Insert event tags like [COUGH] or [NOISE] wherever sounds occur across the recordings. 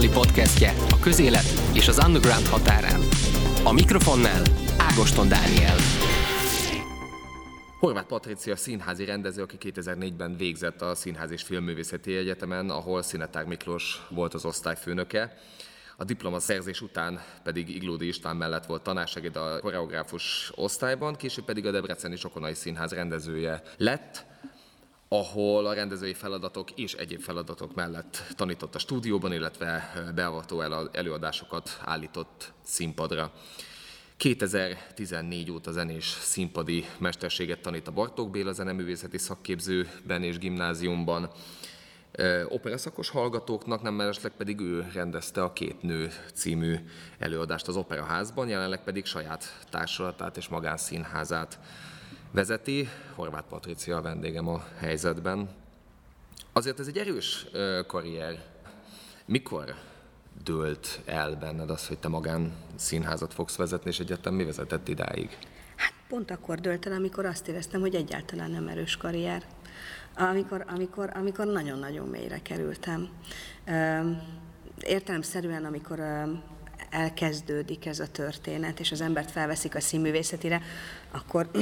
azonnali podcastje a közélet és az underground határán. A mikrofonnál Ágoston Dániel. Horváth Patricia színházi rendező, aki 2004-ben végzett a Színház és Filmművészeti Egyetemen, ahol Szinetár Miklós volt az osztályfőnöke. A diplomaszerzés után pedig Iglódi István mellett volt tanársegéd a koreográfus osztályban, később pedig a Debreceni Sokonai Színház rendezője lett, ahol a rendezői feladatok és egyéb feladatok mellett tanított a stúdióban, illetve beavató előadásokat állított színpadra. 2014 óta zenés színpadi mesterséget tanít a Bartók Béla Zeneművészeti Szakképzőben és gimnáziumban. Operaszakos hallgatóknak, nem mellesleg pedig ő rendezte a Két Nő című előadást az Operaházban, jelenleg pedig saját társulatát és magánszínházát vezeti. Horváth Patricia a vendégem a helyzetben. Azért ez egy erős karrier. Mikor dőlt el benned az, hogy te magán színházat fogsz vezetni, és egyáltalán mi vezetett idáig? Hát pont akkor dőlt el, amikor azt éreztem, hogy egyáltalán nem erős karrier. Amikor, amikor, amikor nagyon-nagyon mélyre kerültem. Értelemszerűen, amikor elkezdődik ez a történet, és az embert felveszik a színművészetire, akkor [CLEARS THROAT]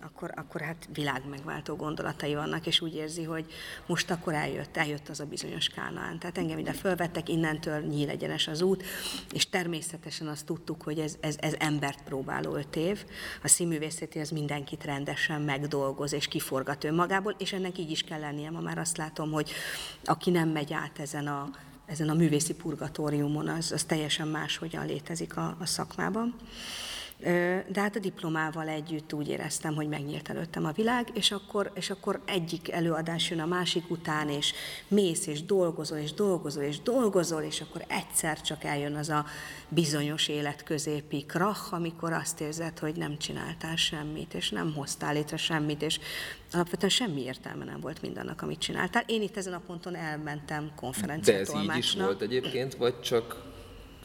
akkor, akkor hát világmegváltó gondolatai vannak, és úgy érzi, hogy most akkor eljött, eljött az a bizonyos Kánaán. Tehát engem ide fölvettek, innentől nyíl egyenes az út, és természetesen azt tudtuk, hogy ez, ez, ez embert próbáló öt év. A színművészeti az mindenkit rendesen megdolgoz és kiforgat önmagából, és ennek így is kell lennie. Ma már azt látom, hogy aki nem megy át ezen a, ezen a művészi purgatóriumon, az, az teljesen máshogyan létezik a, a szakmában. De hát a diplomával együtt úgy éreztem, hogy megnyílt előttem a világ, és akkor, és akkor egyik előadás jön a másik után, és mész, és dolgozol, és dolgozol, és dolgozol, és akkor egyszer csak eljön az a bizonyos életközépi krach, amikor azt érzed, hogy nem csináltál semmit, és nem hoztál létre semmit, és alapvetően semmi értelme nem volt mindannak, amit csináltál. Én itt ezen a ponton elmentem konferenciát De ez így is volt egyébként, vagy csak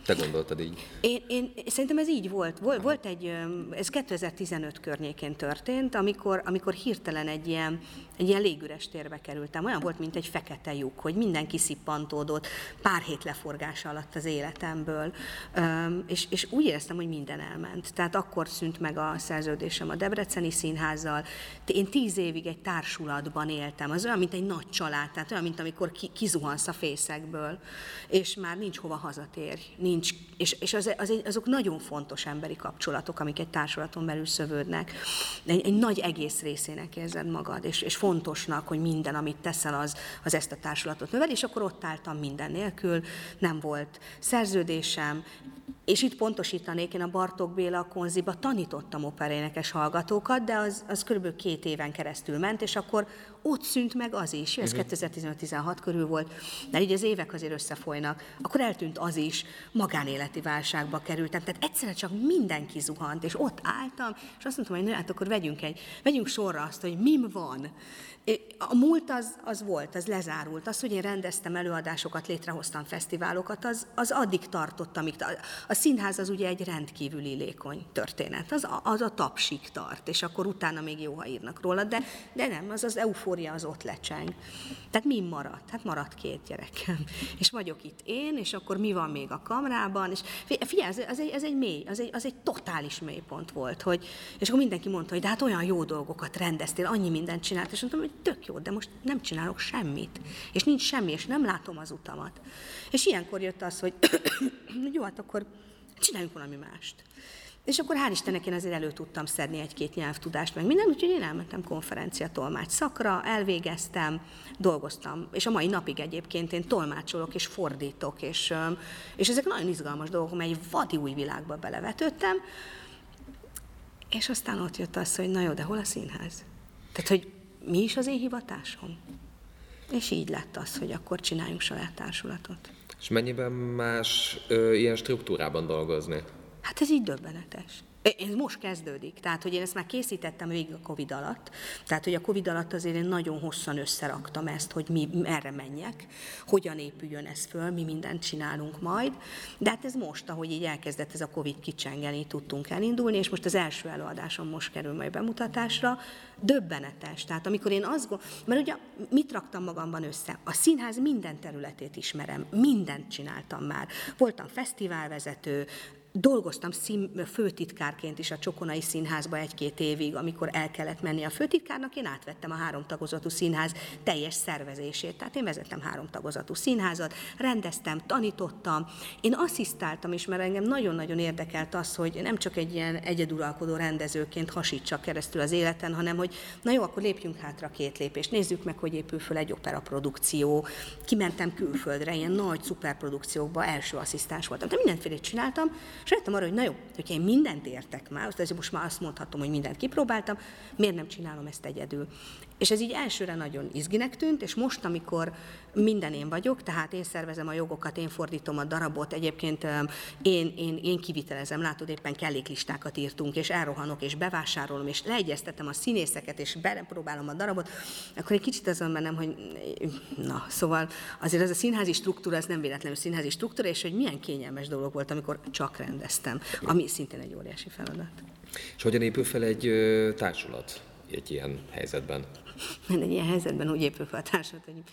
te gondoltad így? Én, én szerintem ez így volt. Volt, volt egy, ez 2015 környékén történt, amikor, amikor hirtelen egy ilyen, egy ilyen légüres térbe kerültem. Olyan volt, mint egy fekete lyuk, hogy mindenki szippantódott pár hét leforgása alatt az életemből. És, és úgy éreztem, hogy minden elment. Tehát akkor szűnt meg a szerződésem a Debreceni Színházzal. Én tíz évig egy társulatban éltem. Az olyan, mint egy nagy család, tehát olyan, mint amikor ki, kizuhansz a fészekből, és már nincs hova hazatérj, nincs, és, és az, az, azok nagyon fontos emberi kapcsolatok, amik egy társulaton belül szövődnek. Egy, egy nagy egész részének érzed magad, és, és fontosnak, hogy minden, amit teszel, az, az ezt a társulatot növel, és akkor ott álltam minden nélkül, nem volt szerződésem, és itt pontosítanék, én a Bartók Béla konziba tanítottam operénekes hallgatókat, de az, az kb. két éven keresztül ment, és akkor ott szűnt meg az is, ez uh-huh. Mhm. 2015-16 körül volt, mert így az évek azért összefolynak, akkor eltűnt az is, magánéleti válságba kerültem, tehát egyszerűen csak mindenki zuhant, és ott álltam, és azt mondtam, hogy hát akkor vegyünk, egy, vegyünk sorra azt, hogy mim van, a múlt az, az volt, az lezárult. Az, hogy én rendeztem előadásokat, létrehoztam fesztiválokat, az, az addig tartott, amíg... A, a színház az ugye egy rendkívüli lékony történet. Az, az a tapsik tart, és akkor utána még jó, ha írnak róla, de, de nem, az az eufória az ott lecseng. Tehát mi maradt? Hát maradt két gyerekem. [LAUGHS] És vagyok itt én, és akkor mi van még a kamrában, és figyelj, ez, ez, egy, ez egy mély, az egy, az egy totális mélypont volt, hogy, és akkor mindenki mondta, hogy de hát olyan jó dolgokat rendeztél, annyi mindent csinált, és mondtam, hogy tök jó, de most nem csinálok semmit, és nincs semmi, és nem látom az utamat. És ilyenkor jött az, hogy [COUGHS] jó, hát akkor csináljunk valami mást. És akkor hál' Istennek én azért elő tudtam szedni egy-két nyelvtudást, meg minden, úgyhogy én elmentem konferencia tolmács szakra, elvégeztem, dolgoztam, és a mai napig egyébként én tolmácsolok és fordítok, és, és ezek nagyon izgalmas dolgok, mert egy vadi új világba belevetődtem, és aztán ott jött az, hogy na jó, de hol a színház? Tehát, hogy mi is az én hivatásom? És így lett az, hogy akkor csináljunk saját társulatot. És mennyiben más ö, ilyen struktúrában dolgozni? Hát ez így döbbenetes. Ez most kezdődik, tehát hogy én ezt már készítettem végig a Covid alatt, tehát hogy a Covid alatt azért én nagyon hosszan összeraktam ezt, hogy mi erre menjek, hogyan épüljön ez föl, mi mindent csinálunk majd, de hát ez most, ahogy így elkezdett ez a Covid kicsengeni, tudtunk elindulni, és most az első előadásom most kerül majd bemutatásra, döbbenetes. Tehát amikor én azt gondolom, mert ugye mit raktam magamban össze? A színház minden területét ismerem, mindent csináltam már. Voltam fesztiválvezető, Dolgoztam szín, főtitkárként is a Csokonai Színházba egy-két évig, amikor el kellett menni a főtitkárnak, én átvettem a három tagozatú színház teljes szervezését. Tehát én vezettem három tagozatú színházat, rendeztem, tanítottam, én asszisztáltam is, mert engem nagyon-nagyon érdekelt az, hogy nem csak egy ilyen egyeduralkodó rendezőként hasítsak keresztül az életen, hanem hogy na jó, akkor lépjünk hátra két lépést, nézzük meg, hogy épül föl egy operaprodukció. Kimentem külföldre, ilyen nagy szuperprodukciókba első asszisztens voltam. De mindenféle csináltam, és rájöttem arra, hogy na jó, hogyha én mindent értek már, azt most már azt mondhatom, hogy mindent kipróbáltam, miért nem csinálom ezt egyedül. És ez így elsőre nagyon izginek tűnt, és most, amikor minden én vagyok, tehát én szervezem a jogokat, én fordítom a darabot, egyébként én, én, én kivitelezem, látod, éppen kelléklistákat írtunk, és elrohanok, és bevásárolom, és leegyeztetem a színészeket, és belepróbálom a darabot, akkor egy kicsit azon bennem, hogy na, szóval azért ez a színházi struktúra, ez nem véletlenül színházi struktúra, és hogy milyen kényelmes dolog volt, amikor csak rendeztem, ami szintén egy óriási feladat. És hogyan épül fel egy társulat egy ilyen helyzetben? Egy ilyen helyzetben úgy épül fel a társulat, hogy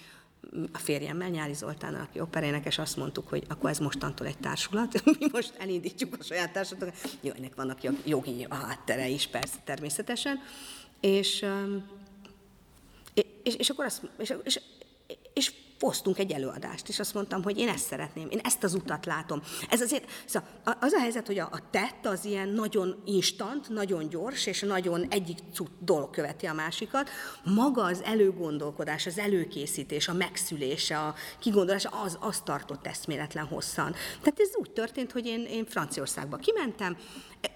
a férjemmel, Nyári Zoltán, aki operénekes, azt mondtuk, hogy akkor ez mostantól egy társulat, [LAUGHS] mi most elindítjuk a saját társulatot. Jó, ennek vannak jogi háttere is, persze, természetesen. És, és, és akkor azt, és, és, és hoztunk egy előadást, és azt mondtam, hogy én ezt szeretném, én ezt az utat látom. Ez azért, szóval az a helyzet, hogy a, a tett az ilyen nagyon instant, nagyon gyors, és nagyon egyik dolog követi a másikat. Maga az előgondolkodás, az előkészítés, a megszülés, a kigondolás, az, az tartott eszméletlen hosszan. Tehát ez úgy történt, hogy én, én Franciaországba kimentem,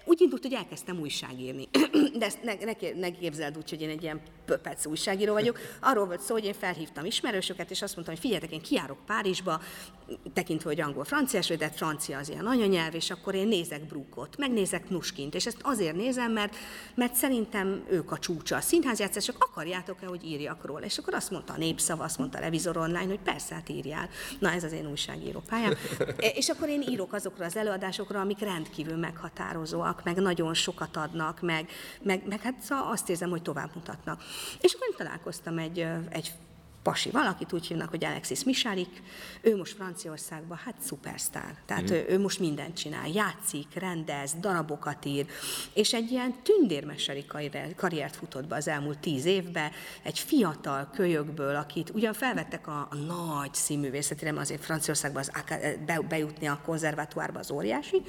úgy indult, hogy elkezdtem újságírni. [CLEARS THROAT] De ezt ne, ne, ne képzeld úgy, hogy én egy ilyen pöpec újságíró vagyok. Arról volt szó, hogy én felhívtam ismerősöket, és azt mondtam, hogy figyeljetek, én kiárok Párizsba, tekintve, hogy angol franciás, de francia az ilyen anyanyelv, és akkor én nézek Brukot, megnézek Nuskint, és ezt azért nézem, mert, mert szerintem ők a csúcsa a színházjátszások, akarjátok-e, hogy írjak róla? És akkor azt mondta a népszava, azt mondta a Revizor Online, hogy persze, hát írjál. Na, ez az én újságíró pályám. és akkor én írok azokra az előadásokra, amik rendkívül meghatározóak, meg nagyon sokat adnak, meg, meg, meg hát szóval azt érzem, hogy tovább mutatnak. És akkor találkoztam egy, egy pasi, valakit úgy hívnak, hogy Alexis Michalik, ő most Franciaországban, hát szupersztár. Tehát mm. ő, ő most mindent csinál, játszik, rendez, darabokat ír, és egy ilyen tündérmeseri karriert futott be az elmúlt tíz évben, egy fiatal kölyökből, akit ugyan felvettek a, a nagy színművészetire, azért Franciaországban az, be, bejutni a konzervatóárba az óriási,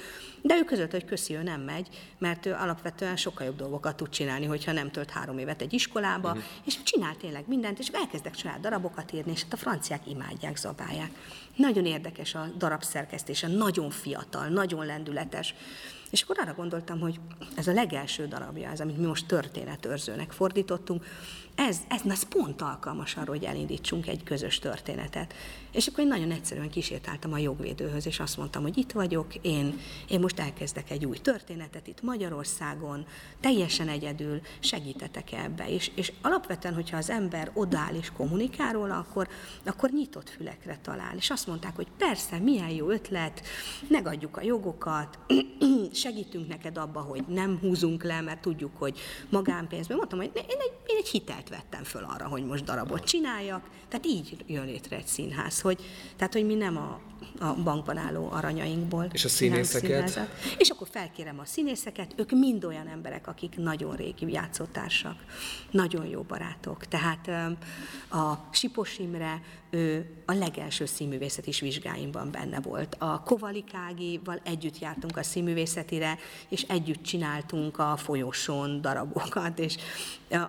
de ő között, hogy köszi, ő nem megy, mert ő alapvetően sokkal jobb dolgokat tud csinálni, hogyha nem tölt három évet egy iskolába, mm. és csinál tényleg mindent, és elkezdek saját darabokat írni, és hát a franciák imádják, zabálják. Nagyon érdekes a darab szerkesztése, nagyon fiatal, nagyon lendületes. És akkor arra gondoltam, hogy ez a legelső darabja, ez, amit mi most történetőrzőnek fordítottunk, ez, ez, ez pont alkalmas arra, hogy elindítsunk egy közös történetet. És akkor én nagyon egyszerűen kísértáltam a jogvédőhöz, és azt mondtam, hogy itt vagyok, én, én most elkezdek egy új történetet itt Magyarországon, teljesen egyedül, segítetek ebbe. És, és alapvetően, hogyha az ember odáll és kommunikál róla, akkor, akkor nyitott fülekre talál. És azt mondták, hogy persze, milyen jó ötlet, megadjuk a jogokat, [CLEARS THROAT] segítünk neked abba, hogy nem húzunk le, mert tudjuk, hogy magánpénzben. Mondtam, hogy én egy, én egy hitelt vettem föl arra, hogy most darabot csináljak. Tehát így jön létre egy színház, hogy, tehát, hogy mi nem a, a bankban álló aranyainkból. És a színészeket? És akkor felkérem a színészeket, ők mind olyan emberek, akik nagyon régi játszótársak, nagyon jó barátok. Tehát a Sipos Imre, a legelső színművészeti vizsgáimban benne volt. A Kovalikágival együtt jártunk a színművészetire, és együtt csináltunk a folyosón darabokat, és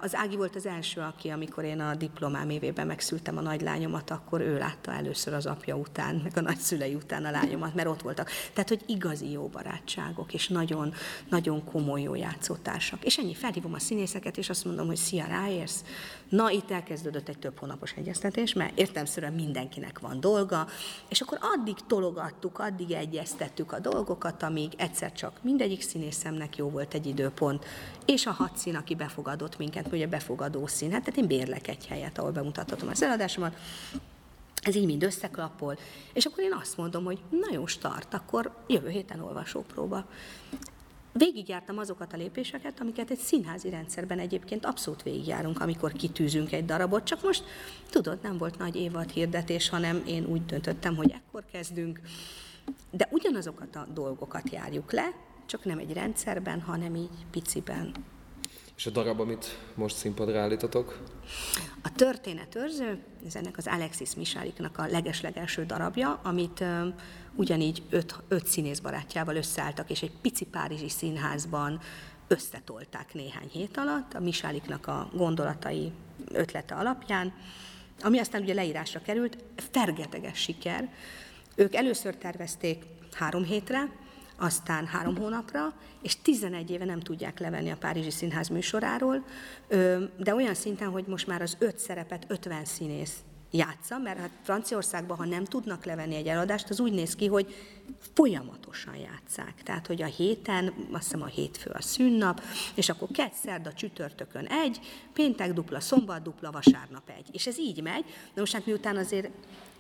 az Ági volt az első, aki, amikor én a diplomám évében megszültem a nagylányomat, akkor ő látta először az apja után, meg a nagyszülei után a lányomat, mert ott voltak. Tehát, hogy igazi jó barátságok, és nagyon, nagyon komoly jó játszótársak. És ennyi, felhívom a színészeket, és azt mondom, hogy szia, ráérsz. Na, itt elkezdődött egy több hónapos egyeztetés, mert értelmszerűen mindenkinek van dolga, és akkor addig tologattuk, addig egyeztettük a dolgokat, amíg egyszer csak mindegyik színészemnek jó volt egy időpont, és a hat szín, aki befogadott minket, ugye befogadó szín, hát tehát én bérlek egy helyet, ahol bemutathatom az eladásomat, ez így mind összeklappol, és akkor én azt mondom, hogy na jó start, akkor jövő héten olvasópróba. Végigjártam azokat a lépéseket, amiket egy színházi rendszerben egyébként abszolút végigjárunk, amikor kitűzünk egy darabot, csak most tudod, nem volt nagy évad hirdetés, hanem én úgy döntöttem, hogy ekkor kezdünk, de ugyanazokat a dolgokat járjuk le, csak nem egy rendszerben, hanem így piciben. És a darab, amit most színpadra állítotok? A történetőrző, ez ennek az Alexis Misáliknak a legeslegelső darabja, amit ugyanígy öt, öt színész barátjával összeálltak, és egy pici párizsi színházban összetolták néhány hét alatt, a Misáliknak a gondolatai, ötlete alapján, ami aztán ugye leírásra került, fergeteges siker. Ők először tervezték három hétre, aztán három hónapra, és 11 éve nem tudják levenni a Párizsi Színház műsoráról, de olyan szinten, hogy most már az öt szerepet 50 színész játsza, mert hát Franciaországban, ha nem tudnak levenni egy eladást, az úgy néz ki, hogy folyamatosan játszák. Tehát, hogy a héten, azt hiszem a hétfő a szünnap, és akkor kett, szerda, csütörtökön egy, péntek dupla, szombat dupla, vasárnap egy. És ez így megy, de most hát miután azért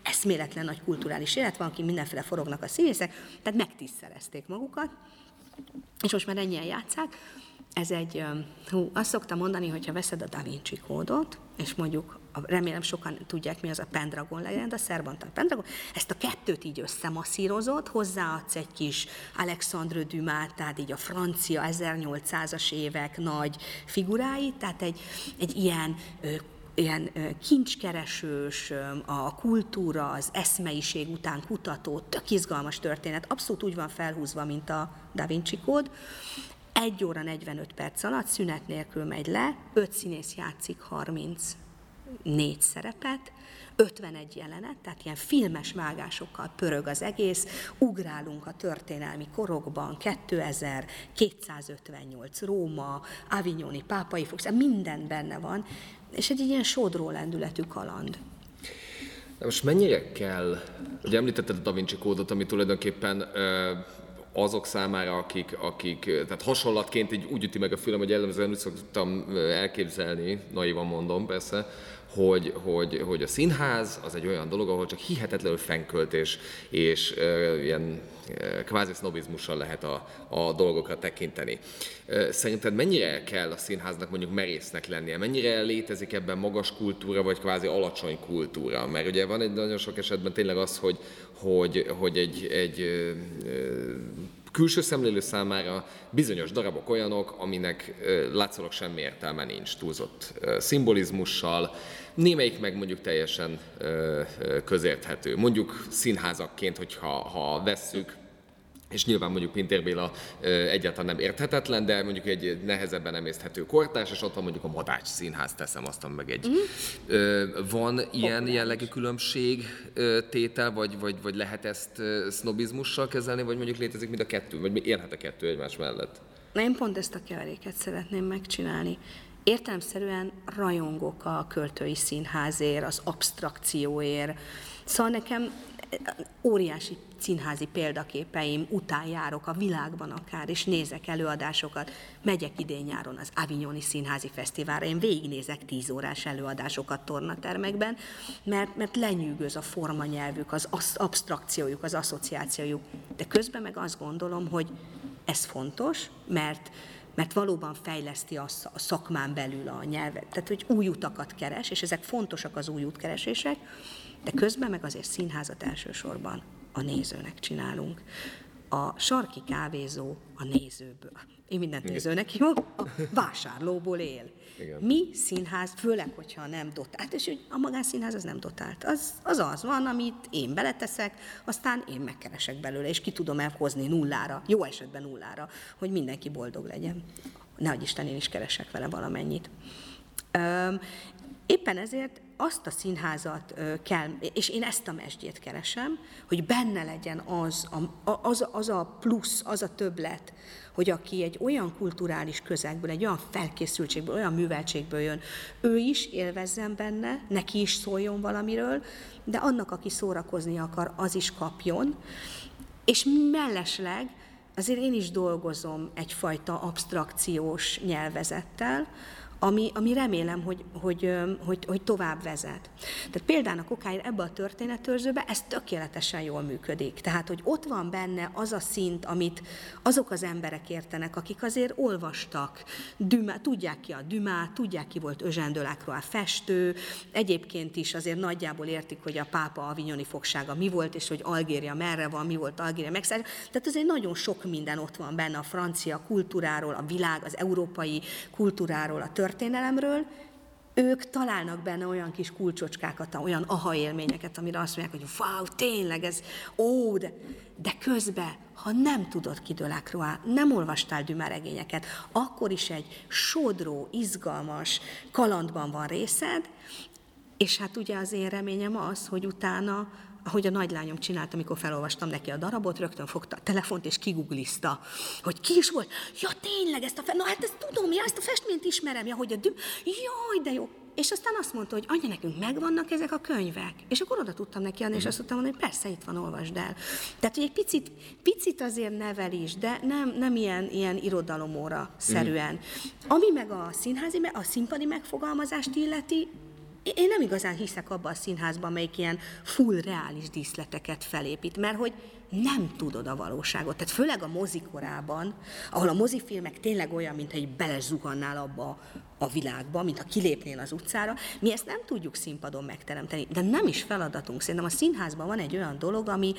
eszméletlen nagy kulturális élet van, aki mindenféle forognak a színészek, tehát megtisztelezték magukat, és most már ennyien játszák. Ez egy, hú, azt szoktam mondani, hogyha veszed a Da Vinci kódot, és mondjuk, remélem sokan tudják, mi az a Pendragon legend, a Szerbantal Pendragon, ezt a kettőt így összemasszírozod, hozzáadsz egy kis Alexandre Dumas, tehát így a francia 1800-as évek nagy figuráit, tehát egy, egy ilyen ilyen kincskeresős, a kultúra, az eszmeiség után kutató, tök izgalmas történet, abszolút úgy van felhúzva, mint a Da Vinci kód. Egy óra 45 perc alatt szünet nélkül megy le, öt színész játszik 34 szerepet, 51 jelenet, tehát ilyen filmes vágásokkal pörög az egész, ugrálunk a történelmi korokban, 2000, 258 Róma, Avignoni, Pápai Fox, minden benne van, és egy ilyen sodró lendületű kaland. De most mennyire kell, ugye említetted a Da Vinci kódot, ami tulajdonképpen azok számára, akik, akik tehát hasonlatként így úgy üti meg a fülem, hogy jellemzően úgy szoktam elképzelni, naivan mondom persze, hogy, hogy, hogy a színház az egy olyan dolog, ahol csak hihetetlenül fenköltés és uh, ilyen uh, kvázi sznobizmussal lehet a, a dolgokra tekinteni. Szerinted mennyire kell a színháznak mondjuk merésznek lennie? Mennyire létezik ebben magas kultúra, vagy kvázi alacsony kultúra? Mert ugye van egy nagyon sok esetben tényleg az, hogy, hogy, hogy egy, egy külső szemlélő számára bizonyos darabok olyanok, aminek látszólag semmi értelme nincs, túlzott szimbolizmussal, némelyik meg mondjuk teljesen közérthető. Mondjuk színházakként, hogyha ha vesszük, és nyilván mondjuk Pintér Béla egyáltalán nem érthetetlen, de mondjuk egy nehezebben emészthető kortárs, és ott van mondjuk a Madács Színház, teszem azt meg egy. Mm. Van ilyen jellegű különbség tétel, vagy, vagy, vagy lehet ezt sznobizmussal kezelni, vagy mondjuk létezik mind a kettő, vagy élhet a kettő egymás mellett? Na, én pont ezt a keveréket szeretném megcsinálni. Értelemszerűen rajongok a költői színházért, az abstrakcióért. Szóval nekem óriási színházi példaképeim után járok a világban akár, és nézek előadásokat. Megyek idén nyáron az Avignoni Színházi Fesztiválra, én végignézek tíz órás előadásokat tornatermekben, mert, mert lenyűgöz a formanyelvük, az abstrakciójuk, az asszociációjuk. De közben meg azt gondolom, hogy ez fontos, mert mert valóban fejleszti a szakmán belül a nyelvet, tehát hogy új utakat keres, és ezek fontosak az új útkeresések, de közben meg azért színházat elsősorban a nézőnek csinálunk. A sarki kávézó a nézőből. Én mindent Igen. nézőnek hívom, a vásárlóból él. Igen. Mi színház, főleg, hogyha nem dotált, és hogy a magánszínház az nem dotált. Az, az az van, amit én beleteszek, aztán én megkeresek belőle, és ki tudom elhozni nullára, jó esetben nullára, hogy mindenki boldog legyen. Nehogy Isten, én is keresek vele valamennyit. Éppen ezért azt a színházat kell, és én ezt a mesdjét keresem, hogy benne legyen az a, az, az a plusz, az a többlet, hogy aki egy olyan kulturális közegből, egy olyan felkészültségből, olyan műveltségből jön, ő is élvezzen benne, neki is szóljon valamiről, de annak, aki szórakozni akar, az is kapjon. És mellesleg azért én is dolgozom egyfajta abstrakciós nyelvezettel, ami, ami remélem, hogy, hogy, hogy, hogy tovább vezet. Tehát például a kokáért ebbe a történetőrzőbe ez tökéletesen jól működik. Tehát, hogy ott van benne az a szint, amit azok az emberek értenek, akik azért olvastak, Dümá, tudják ki a Dümát, tudják ki volt Özsendőlákról a festő, egyébként is azért nagyjából értik, hogy a pápa avignoni fogsága mi volt, és hogy Algéria merre van, mi volt Algéria megszállás. Tehát azért nagyon sok minden ott van benne a francia kultúráról, a világ, az európai kultúráról, a történetről, történelemről, ők találnak benne olyan kis kulcsocskákat, olyan aha élményeket, amire azt mondják, hogy wow, tényleg ez, ó, de, de közben, ha nem tudod ki Delacroix, nem olvastál dümeregényeket, akkor is egy sodró, izgalmas kalandban van részed, és hát ugye az én reményem az, hogy utána ahogy a nagylányom csinált, amikor felolvastam neki a darabot, rögtön fogta a telefont és kiguglizta, hogy ki is volt. Ja, tényleg, ezt a fe... Na hát ezt tudom, ja, ezt a festményt ismerem, ja, hogy a düm... Jaj, de jó. És aztán azt mondta, hogy anya, nekünk megvannak ezek a könyvek. És akkor oda tudtam neki adni, és azt tudtam mondani, hogy persze, itt van, olvasd el. Tehát, hogy egy picit, picit azért nevel is, de nem, nem ilyen, ilyen irodalomóra szerűen. Ami meg a színházi, a színpadi megfogalmazást illeti, én nem igazán hiszek abban a színházban, amelyik ilyen full reális díszleteket felépít, mert hogy nem tudod a valóságot. Tehát főleg a mozikorában, ahol a mozifilmek tényleg olyan, mint egy belezuhannál abba a világba, mint ha kilépnél az utcára, mi ezt nem tudjuk színpadon megteremteni, de nem is feladatunk. Szerintem a színházban van egy olyan dolog, ami,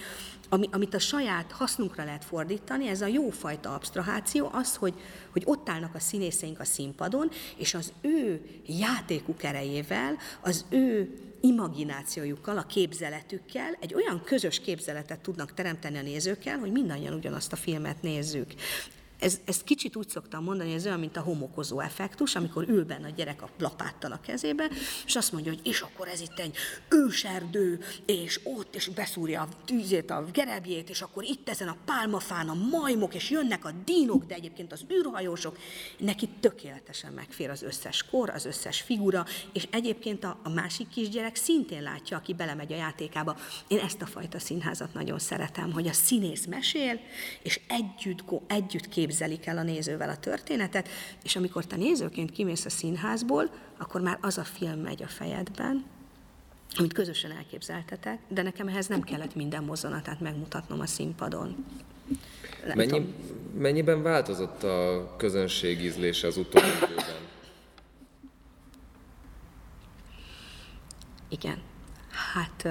ami, amit a saját hasznunkra lehet fordítani, ez a jófajta abstraháció, az, hogy, hogy ott állnak a színészeink a színpadon, és az ő játékuk erejével, az ő imaginációjukkal, a képzeletükkel egy olyan közös képzeletet tudnak teremteni a nézőkkel, hogy mindannyian ugyanazt a filmet nézzük. Ez, ezt kicsit úgy szoktam mondani, ez olyan, mint a homokozó effektus, amikor ül benne a gyerek a lapáttal a kezébe, és azt mondja, hogy és akkor ez itt egy őserdő, és ott, és beszúrja a tűzét, a gerebjét, és akkor itt ezen a pálmafán a majmok, és jönnek a dínok, de egyébként az űrhajósok, neki tökéletesen megfér az összes kor, az összes figura, és egyébként a, a másik kisgyerek szintén látja, aki belemegy a játékába. Én ezt a fajta színházat nagyon szeretem, hogy a színész mesél, és együtt, együtt kép képzelik el a nézővel a történetet, és amikor te nézőként kimész a színházból, akkor már az a film megy a fejedben, amit közösen elképzeltetek, de nekem ehhez nem kellett minden mozzanatát megmutatnom a színpadon. Mennyi, mennyiben változott a közönség ízlése az utóbbi időben? Igen. Hát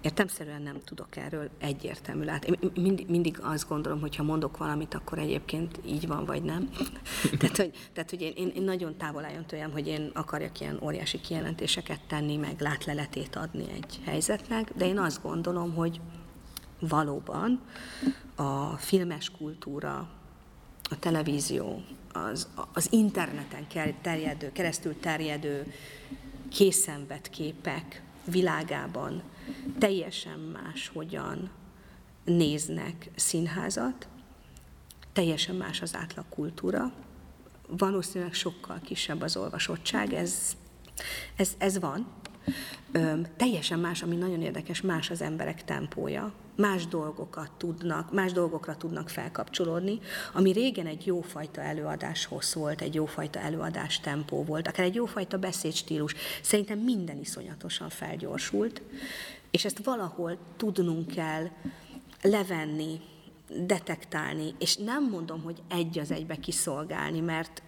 Értemszerűen nem tudok erről egyértelmű lát. Én mindig, mindig azt gondolom, hogy ha mondok valamit, akkor egyébként így van, vagy nem. [LAUGHS] tehát, hogy, tehát, hogy én, én, nagyon távol álljon tőlem, hogy én akarjak ilyen óriási kijelentéseket tenni, meg látleletét adni egy helyzetnek, de én azt gondolom, hogy valóban a filmes kultúra, a televízió, az, az interneten terjedő, keresztül terjedő készenvett képek világában teljesen más hogyan néznek színházat, teljesen más az átlag kultúra, valószínűleg sokkal kisebb az olvasottság, ez, ez, ez van. Ö, teljesen más, ami nagyon érdekes, más az emberek tempója, más dolgokat tudnak, más dolgokra tudnak felkapcsolódni, ami régen egy jófajta előadáshoz volt, egy jófajta előadás tempó volt, akár egy jófajta beszédstílus. Szerintem minden iszonyatosan felgyorsult, és ezt valahol tudnunk kell levenni, detektálni, és nem mondom, hogy egy az egybe kiszolgálni, mert,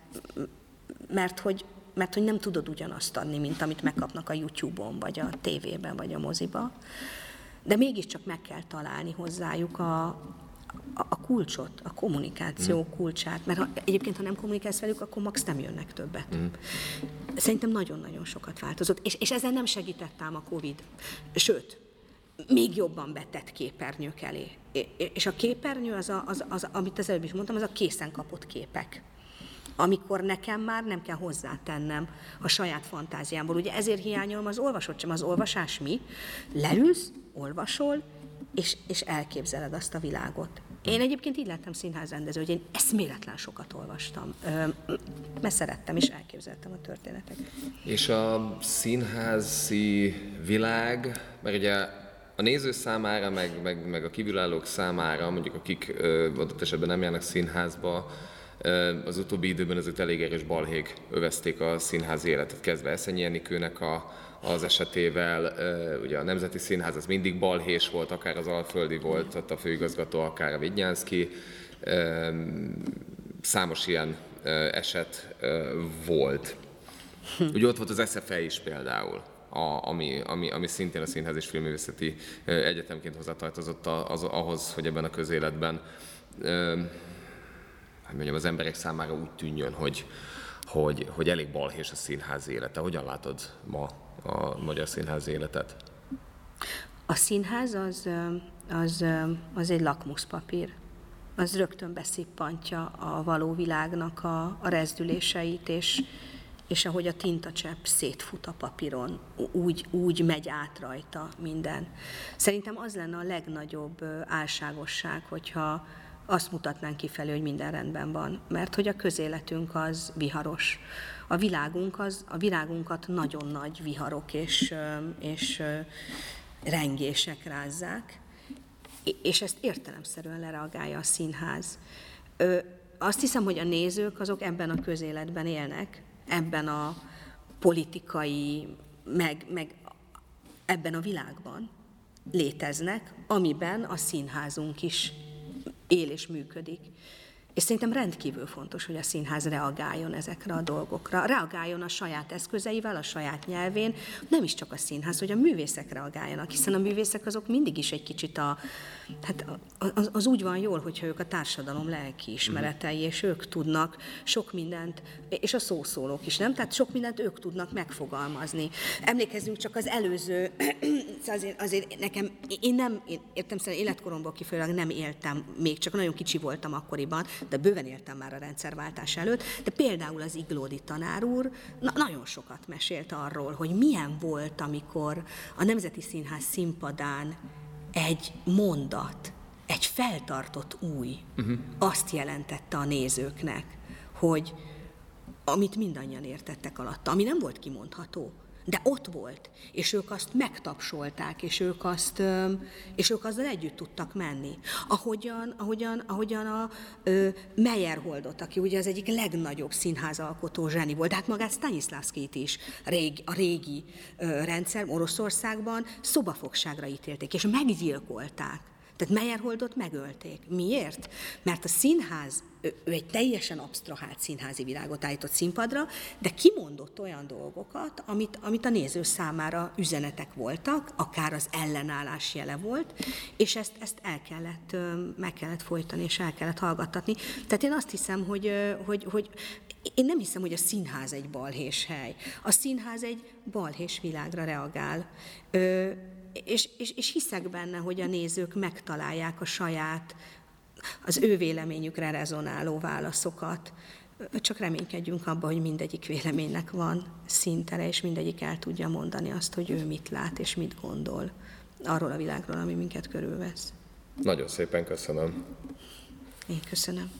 mert hogy mert hogy nem tudod ugyanazt adni, mint amit megkapnak a YouTube-on, vagy a tévében, vagy a moziba. De mégiscsak meg kell találni hozzájuk a, a, kulcsot, a kommunikáció mm. kulcsát, mert ha, egyébként, ha nem kommunikálsz velük, akkor max nem jönnek többet. Mm. Szerintem nagyon-nagyon sokat változott, és, és ezzel nem segített ám a Covid. Sőt, még jobban betett képernyők elé. És a képernyő, az, a, az, az, amit az előbb is mondtam, az a készen kapott képek. amikor nekem már nem kell hozzátennem a saját fantáziámból. Ugye ezért hiányolom az olvasott sem. Az olvasás mi? Leülsz, olvasol, és, és elképzeled azt a világot. Én egyébként így lettem színházrendező, hogy én eszméletlen sokat olvastam, mert szerettem és elképzeltem a történeteket. És a színházi világ, mert ugye a néző számára, meg, meg, meg a kívülállók számára, mondjuk akik adott esetben nem járnak színházba, ö, az utóbbi időben azért elég erős balhég övezték a színházi életet, kezdve Eszenyi Enikőnek a, az esetével, ugye a Nemzeti Színház az mindig balhés volt, akár az Alföldi volt, ott a főigazgató, akár a Vignyánszki. Számos ilyen eset volt. Ugye ott volt az SFE is például, a, ami, ami, ami szintén a Színház és Filmművészeti Egyetemként hozzátartozott az, ahhoz, hogy ebben a közéletben hogy mondjam, az emberek számára úgy tűnjön, hogy, hogy, hogy elég balhés a színház élete. Hogyan látod ma a magyar színház életet? A színház az, az, az egy lakmuszpapír. Az rögtön beszippantja a való világnak a, a rezdüléseit, és, és ahogy a tintacsepp szétfut a papíron, úgy, úgy megy át rajta minden. Szerintem az lenne a legnagyobb álságosság, hogyha azt mutatnánk kifelé, hogy minden rendben van, mert hogy a közéletünk az viharos a világunk az, a világunkat nagyon nagy viharok és, és rengések rázzák, és ezt értelemszerűen lereagálja a színház. Azt hiszem, hogy a nézők azok ebben a közéletben élnek, ebben a politikai, meg, meg ebben a világban léteznek, amiben a színházunk is él és működik. És szerintem rendkívül fontos, hogy a színház reagáljon ezekre a dolgokra. Reagáljon a saját eszközeivel, a saját nyelvén, nem is csak a színház, hogy a művészek reagáljanak, hiszen a művészek azok mindig is egy kicsit a, hát az, az úgy van jól, hogyha ők a társadalom lelki ismeretei, és ők tudnak sok mindent, és a szószólók is, nem? Tehát sok mindent ők tudnak megfogalmazni. Emlékezzünk csak az előző, [CLEARS THROAT] azért, azért nekem, én nem, én értem szerint életkoromból kifolyólag nem éltem, még csak nagyon kicsi voltam akkoriban, de bőven éltem már a rendszerváltás előtt, de például az Iglódi tanár úr na, nagyon sokat mesélt arról, hogy milyen volt, amikor a Nemzeti Színház színpadán egy mondat, egy feltartott új uh-huh. azt jelentette a nézőknek, hogy amit mindannyian értettek alatta, ami nem volt kimondható, de ott volt, és ők azt megtapsolták, és ők, azt, és ők azzal együtt tudtak menni. Ahogyan, ahogyan, ahogyan a Meyerholdot, aki ugye az egyik legnagyobb színházalkotó zseni volt, de hát magát Stanislavskit is rég, a régi rendszer Oroszországban szobafogságra ítélték, és meggyilkolták. Tehát Meyerholdot megölték. Miért? Mert a színház, ő, ő egy teljesen absztrahált színházi világot állított színpadra, de kimondott olyan dolgokat, amit, amit a néző számára üzenetek voltak, akár az ellenállás jele volt, és ezt, ezt el kellett, meg kellett folytani, és el kellett hallgattatni. Tehát én azt hiszem, hogy, hogy, hogy én nem hiszem, hogy a színház egy balhés hely. A színház egy balhés világra reagál és, és, és hiszek benne, hogy a nézők megtalálják a saját, az ő véleményükre rezonáló válaszokat. Csak reménykedjünk abban, hogy mindegyik véleménynek van szintere, és mindegyik el tudja mondani azt, hogy ő mit lát és mit gondol arról a világról, ami minket körülvesz. Nagyon szépen köszönöm. Én köszönöm.